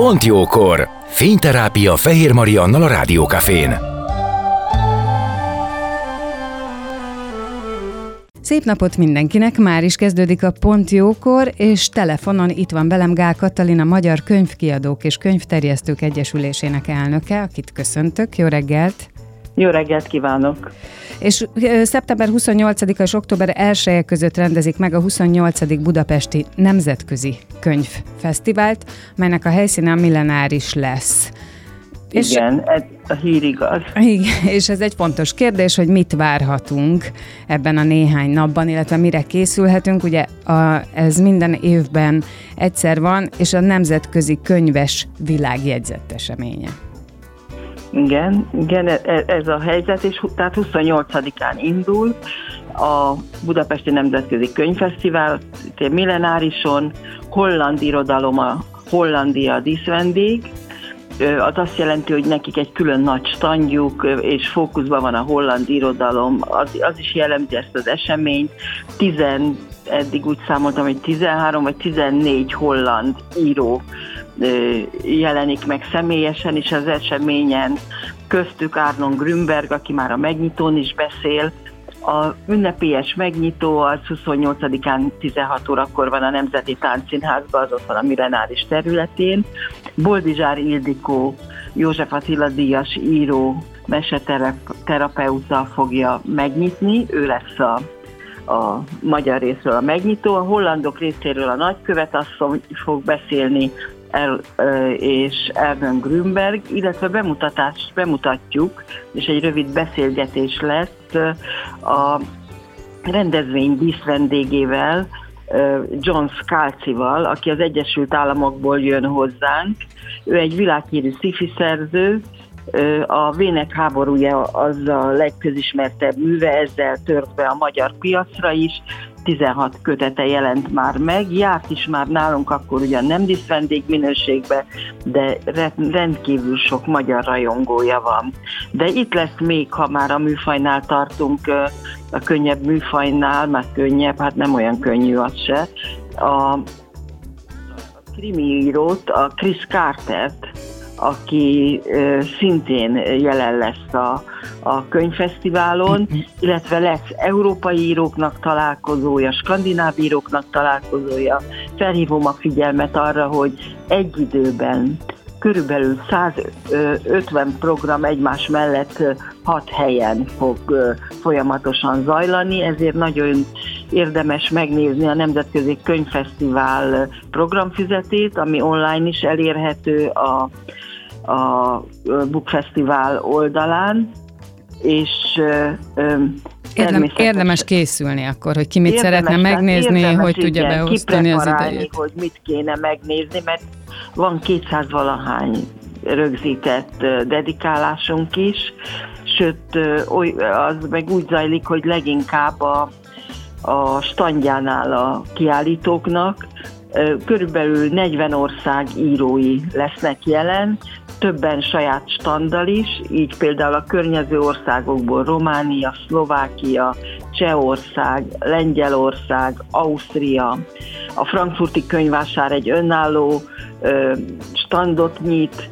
Pont jókor! Fényterápia Fehér Mariannal a Rádiókafén. Szép napot mindenkinek, már is kezdődik a Pont Jókor, és telefonon itt van velem Gál Katalina, Magyar Könyvkiadók és Könyvterjesztők Egyesülésének elnöke, akit köszöntök. Jó reggelt! Jó reggelt kívánok! És szeptember 28-a és október 1 között rendezik meg a 28. Budapesti Nemzetközi Könyvfesztivált, melynek a helyszíne a millenáris lesz. Igen, és, ez a hír igaz. Igen, és ez egy fontos kérdés, hogy mit várhatunk ebben a néhány napban, illetve mire készülhetünk. Ugye a, ez minden évben egyszer van, és a Nemzetközi Könyves Világjegyzett eseménye. Igen, igen, e, e, ez a helyzet, és tehát 28-án indul a Budapesti Nemzetközi Könyvfesztivál millenárison, holland irodalom a Hollandia díszvendég, az azt jelenti, hogy nekik egy külön nagy standjuk, és fókuszban van a holland irodalom, az, az is jellemzi ezt az eseményt. Tizen, eddig úgy számoltam, hogy 13 vagy 14 holland író jelenik meg személyesen is az eseményen, köztük Arnon Grünberg, aki már a megnyitón is beszél, a ünnepélyes megnyitó az 28-án 16 órakor van a Nemzeti Táncszínházban, az ott van a Milenáris területén. Boldizsár Ildikó, József Attila Díjas író, meseterapeuta fogja megnyitni, ő lesz a a magyar részről a megnyitó, a hollandok részéről a nagykövet asszony fog beszélni, El, és Erden Grünberg, illetve bemutatást bemutatjuk, és egy rövid beszélgetés lesz a rendezvény díszvendégével, John Scalzival, aki az Egyesült Államokból jön hozzánk. Ő egy világhírű sci szerző, a Vének háborúja az a legközismertebb műve, ezzel tört be a magyar piacra is, 16 kötete jelent már meg, járt is már nálunk akkor ugyan nem diszvendég minőségbe, de rendkívül sok magyar rajongója van. De itt lesz még, ha már a műfajnál tartunk, a könnyebb műfajnál, már könnyebb, hát nem olyan könnyű az se, a, krimi írót, a Chris Cartert, aki szintén jelen lesz a, a könyvfesztiválon, illetve lesz európai íróknak találkozója, skandináv íróknak találkozója. Felhívom a figyelmet arra, hogy egy időben körülbelül 150 program egymás mellett hat helyen fog folyamatosan zajlani, ezért nagyon érdemes megnézni a Nemzetközi Könyvfesztivál programfizetét, ami online is elérhető a a Book Festival oldalán, és Érdem, érdemes készülni akkor, hogy ki mit érdemes, szeretne megnézni, érdemes, hogy tudja igen, beosztani az idejét. hogy mit kéne megnézni, mert van 200 valahány rögzített dedikálásunk is, sőt, az meg úgy zajlik, hogy leginkább a, a standjánál a kiállítóknak, körülbelül 40 ország írói lesznek jelen, többen saját standal is, így például a környező országokból Románia, Szlovákia, Csehország, Lengyelország, Ausztria, a frankfurti könyvásár egy önálló ö, standot nyit,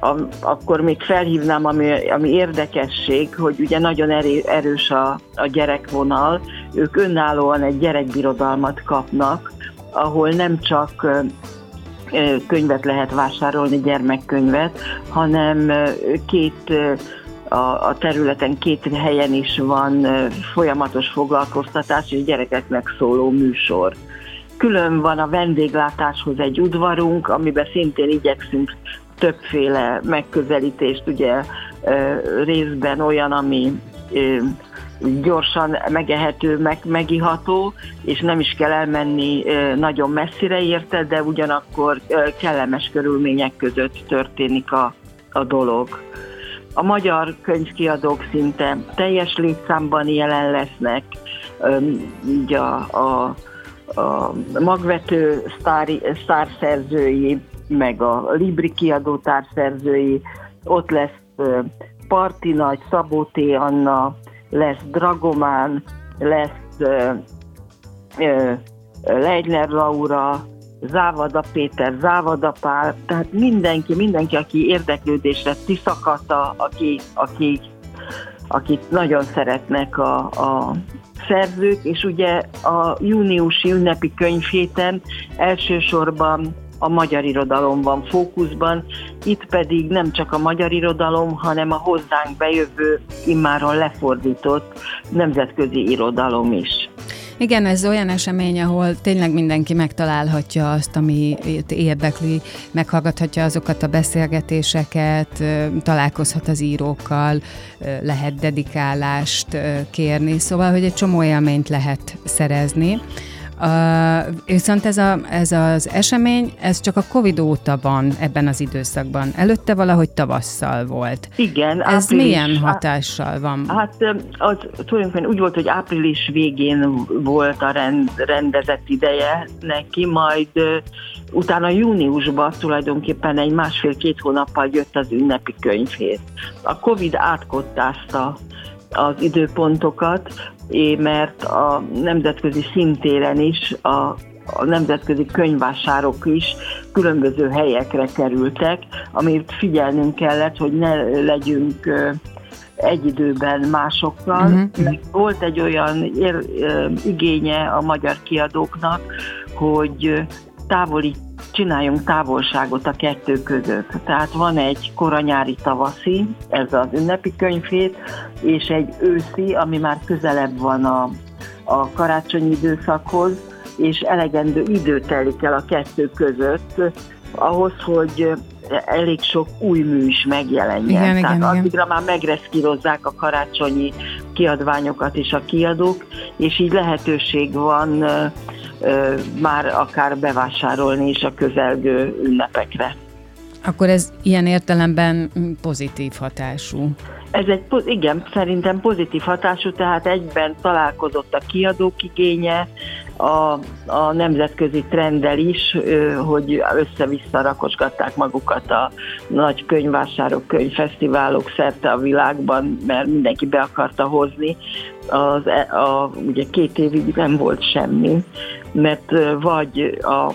a, akkor még felhívnám, ami, ami érdekesség, hogy ugye nagyon erős a, a gyerekvonal, ők önállóan egy gyerekbirodalmat kapnak, ahol nem csak könyvet lehet vásárolni, gyermekkönyvet, hanem két a, területen két helyen is van folyamatos foglalkoztatás és gyerekeknek szóló műsor. Külön van a vendéglátáshoz egy udvarunk, amiben szintén igyekszünk többféle megközelítést, ugye részben olyan, ami gyorsan megehető, meg, megiható, és nem is kell elmenni nagyon messzire érte, de ugyanakkor kellemes körülmények között történik a, a dolog. A magyar könyvkiadók szinte teljes létszámban jelen lesznek, így a, a, a magvető sztári, sztárszerzői, meg a Libri kiadó társzerzői, ott lesz Parti Nagy, Szabó T. Anna, lesz Dragomán, lesz Leitner Laura, Závada Péter, Závada Pál, tehát mindenki, mindenki, aki érdeklődésre, Tiszakata, aki, aki, akit nagyon szeretnek a, a szerzők, és ugye a júniusi ünnepi könyvhéten elsősorban a magyar irodalom van fókuszban, itt pedig nem csak a magyar irodalom, hanem a hozzánk bejövő, immáron lefordított nemzetközi irodalom is. Igen, ez olyan esemény, ahol tényleg mindenki megtalálhatja azt, ami érdekli, meghallgathatja azokat a beszélgetéseket, találkozhat az írókkal, lehet dedikálást kérni, szóval, hogy egy csomó élményt lehet szerezni. Uh, viszont ez, a, ez az esemény, ez csak a Covid óta van ebben az időszakban. Előtte valahogy tavasszal volt. Igen. Ez április, milyen hatással van? Hát az tulajdonképpen úgy volt, hogy április végén volt a rend, rendezett ideje neki, majd uh, utána júniusban tulajdonképpen egy másfél-két hónappal jött az ünnepi könyvhét. A Covid átkottázta az időpontokat, mert a nemzetközi szintéren is a a nemzetközi könyvásárok is különböző helyekre kerültek, amit figyelnünk kellett, hogy ne legyünk egy időben másokkal. Uh-huh. Volt egy olyan ér, igénye a magyar kiadóknak, hogy távoli csináljunk távolságot a kettő között. Tehát van egy koranyári tavaszi, ez az ünnepi könyvét, és egy őszi, ami már közelebb van a, a karácsonyi időszakhoz, és elegendő idő telik el a kettő között, ahhoz, hogy elég sok új mű is megjelenjen. Igen, Tehát igen, addigra igen. már megreszkírozzák a karácsonyi kiadványokat is a kiadók, és így lehetőség van már akár bevásárolni is a közelgő ünnepekre. Akkor ez ilyen értelemben pozitív hatású. Ez egy, igen, szerintem pozitív hatású, tehát egyben találkozott a kiadók igénye, a, a nemzetközi trenddel is, hogy össze-vissza rakosgatták magukat a nagy könyvvásárok, könyvfesztiválok szerte a világban, mert mindenki be akarta hozni. Az, e, a, ugye két évig nem volt semmi, mert vagy a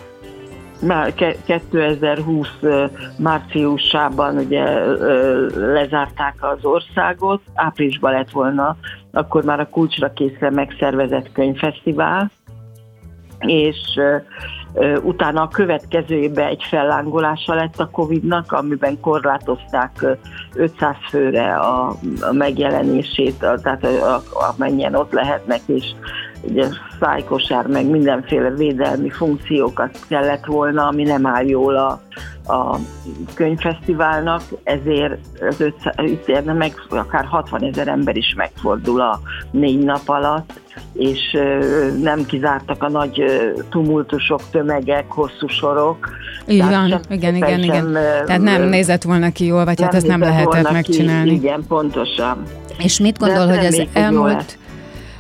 már 2020 márciusában ugye lezárták az országot, áprilisban lett volna akkor már a kulcsra készre megszervezett könyvfesztivál, és utána a következő évben egy fellángolása lett a Covid-nak, amiben korlátozták 500 főre a, megjelenését, tehát amennyien ott lehetnek, és ugye szájkosár, meg mindenféle védelmi funkciókat kellett volna, ami nem áll jól a, a könyvfesztiválnak, ezért az 500, itt meg akár 60 ezer ember is megfordul a négy nap alatt, és nem kizártak a nagy tumultusok, tömegek, hosszú sorok. Így van, igen, igen, igen. Tehát nem nézett volna ki jól, vagy hát ezt nem lehetett megcsinálni. Ki, igen, pontosan. És mit gondol, hogy az elmúlt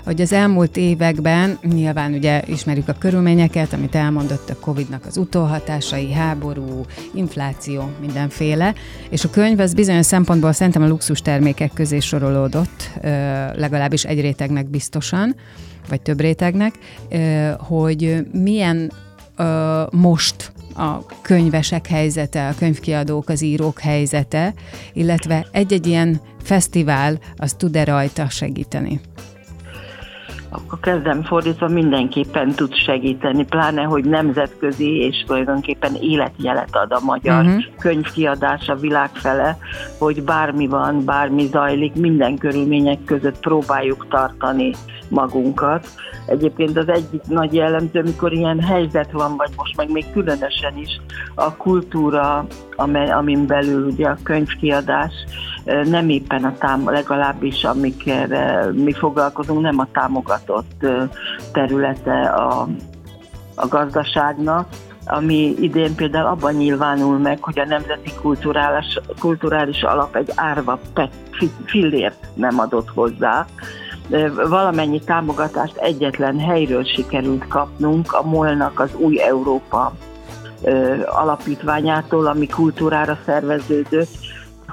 hogy az elmúlt években nyilván ugye ismerjük a körülményeket, amit elmondott a Covid-nak az utóhatásai, háború, infláció, mindenféle, és a könyv az bizonyos szempontból szerintem a luxus termékek közé sorolódott, legalábbis egy rétegnek biztosan, vagy több rétegnek, hogy milyen most a könyvesek helyzete, a könyvkiadók, az írók helyzete, illetve egy-egy ilyen fesztivál az tud-e rajta segíteni? Akkor kezdem fordítva, mindenképpen tud segíteni, pláne, hogy nemzetközi és tulajdonképpen életjelet ad a magyar uh-huh. könyvkiadás a világ fele, hogy bármi van, bármi zajlik, minden körülmények között próbáljuk tartani magunkat. Egyébként az egyik nagy jellemző, amikor ilyen helyzet van, vagy most meg még különösen is a kultúra, amin belül ugye a könyvkiadás, nem éppen a tám, legalábbis amikkel mi foglalkozunk, nem a támogatott területe a, a gazdaságnak, ami idén például abban nyilvánul meg, hogy a Nemzeti Kulturális, Kulturális Alap egy árva fillért nem adott hozzá. Valamennyi támogatást egyetlen helyről sikerült kapnunk, a Molnak az Új Európa alapítványától, ami kultúrára szerveződött,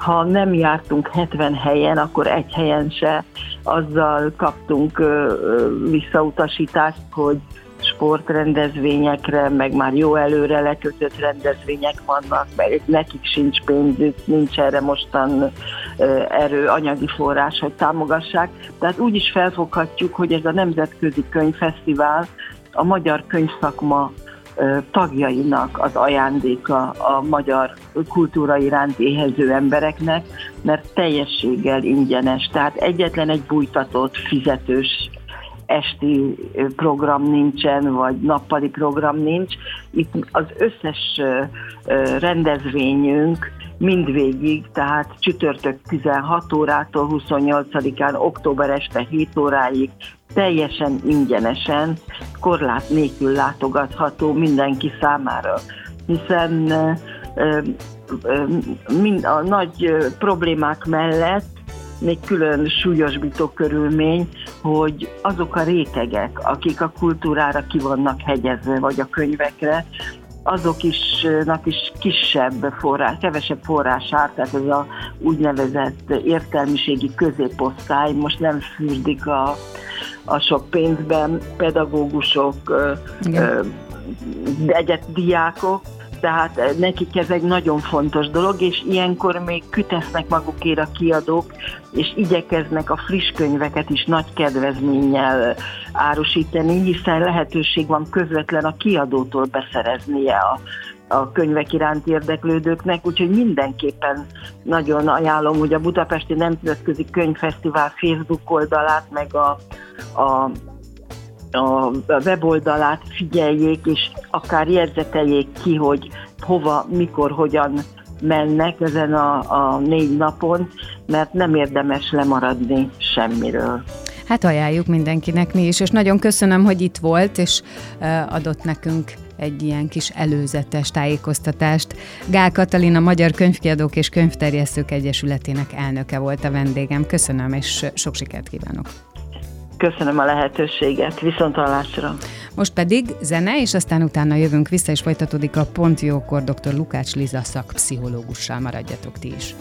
ha nem jártunk 70 helyen, akkor egy helyen se azzal kaptunk visszautasítást, hogy sportrendezvényekre, meg már jó előre lekötött rendezvények vannak, mert nekik sincs pénzük, nincs erre mostan erő, anyagi forrás, hogy támogassák. Tehát úgy is felfoghatjuk, hogy ez a Nemzetközi Könyvfesztivál a magyar könyvszakma tagjainak az ajándéka a magyar kultúra iránt éhező embereknek, mert teljességgel ingyenes. Tehát egyetlen egy bújtatott, fizetős esti program nincsen, vagy nappali program nincs. Itt az összes rendezvényünk mindvégig, tehát csütörtök 16 órától 28-án október este 7 óráig teljesen ingyenesen, korlát nélkül látogatható mindenki számára, hiszen mind a nagy problémák mellett még külön súlyosbító körülmény, hogy azok a rétegek, akik a kultúrára ki vannak hegyezve, vagy a könyvekre, azok is, is kisebb forrás, kevesebb forrás áll, tehát ez a úgynevezett értelmiségi középosztály most nem fürdik a, a sok pénzben, pedagógusok, Igen. egyet diákok, tehát eh, nekik ez egy nagyon fontos dolog, és ilyenkor még kütesznek magukért a kiadók, és igyekeznek a friss könyveket is nagy kedvezménnyel árusítani, hiszen lehetőség van közvetlen a kiadótól beszereznie a, a könyvek iránt érdeklődőknek, úgyhogy mindenképpen nagyon ajánlom, hogy a Budapesti Nemzetközi Könyvfesztivál Facebook oldalát, meg a, a a weboldalát figyeljék, és akár jegyzeteljék ki, hogy hova, mikor, hogyan mennek ezen a, a négy napon, mert nem érdemes lemaradni semmiről. Hát ajánljuk mindenkinek mi is, és nagyon köszönöm, hogy itt volt, és adott nekünk egy ilyen kis előzetes tájékoztatást. Gál Katalin, a Magyar Könyvkiadók és Könyvterjesztők Egyesületének elnöke volt a vendégem. Köszönöm, és sok sikert kívánok! Köszönöm a lehetőséget, viszont hallásra. Most pedig zene, és aztán utána jövünk vissza, és folytatódik a Pont Jókor dr. Lukács Liza szakpszichológussal. Maradjatok ti is.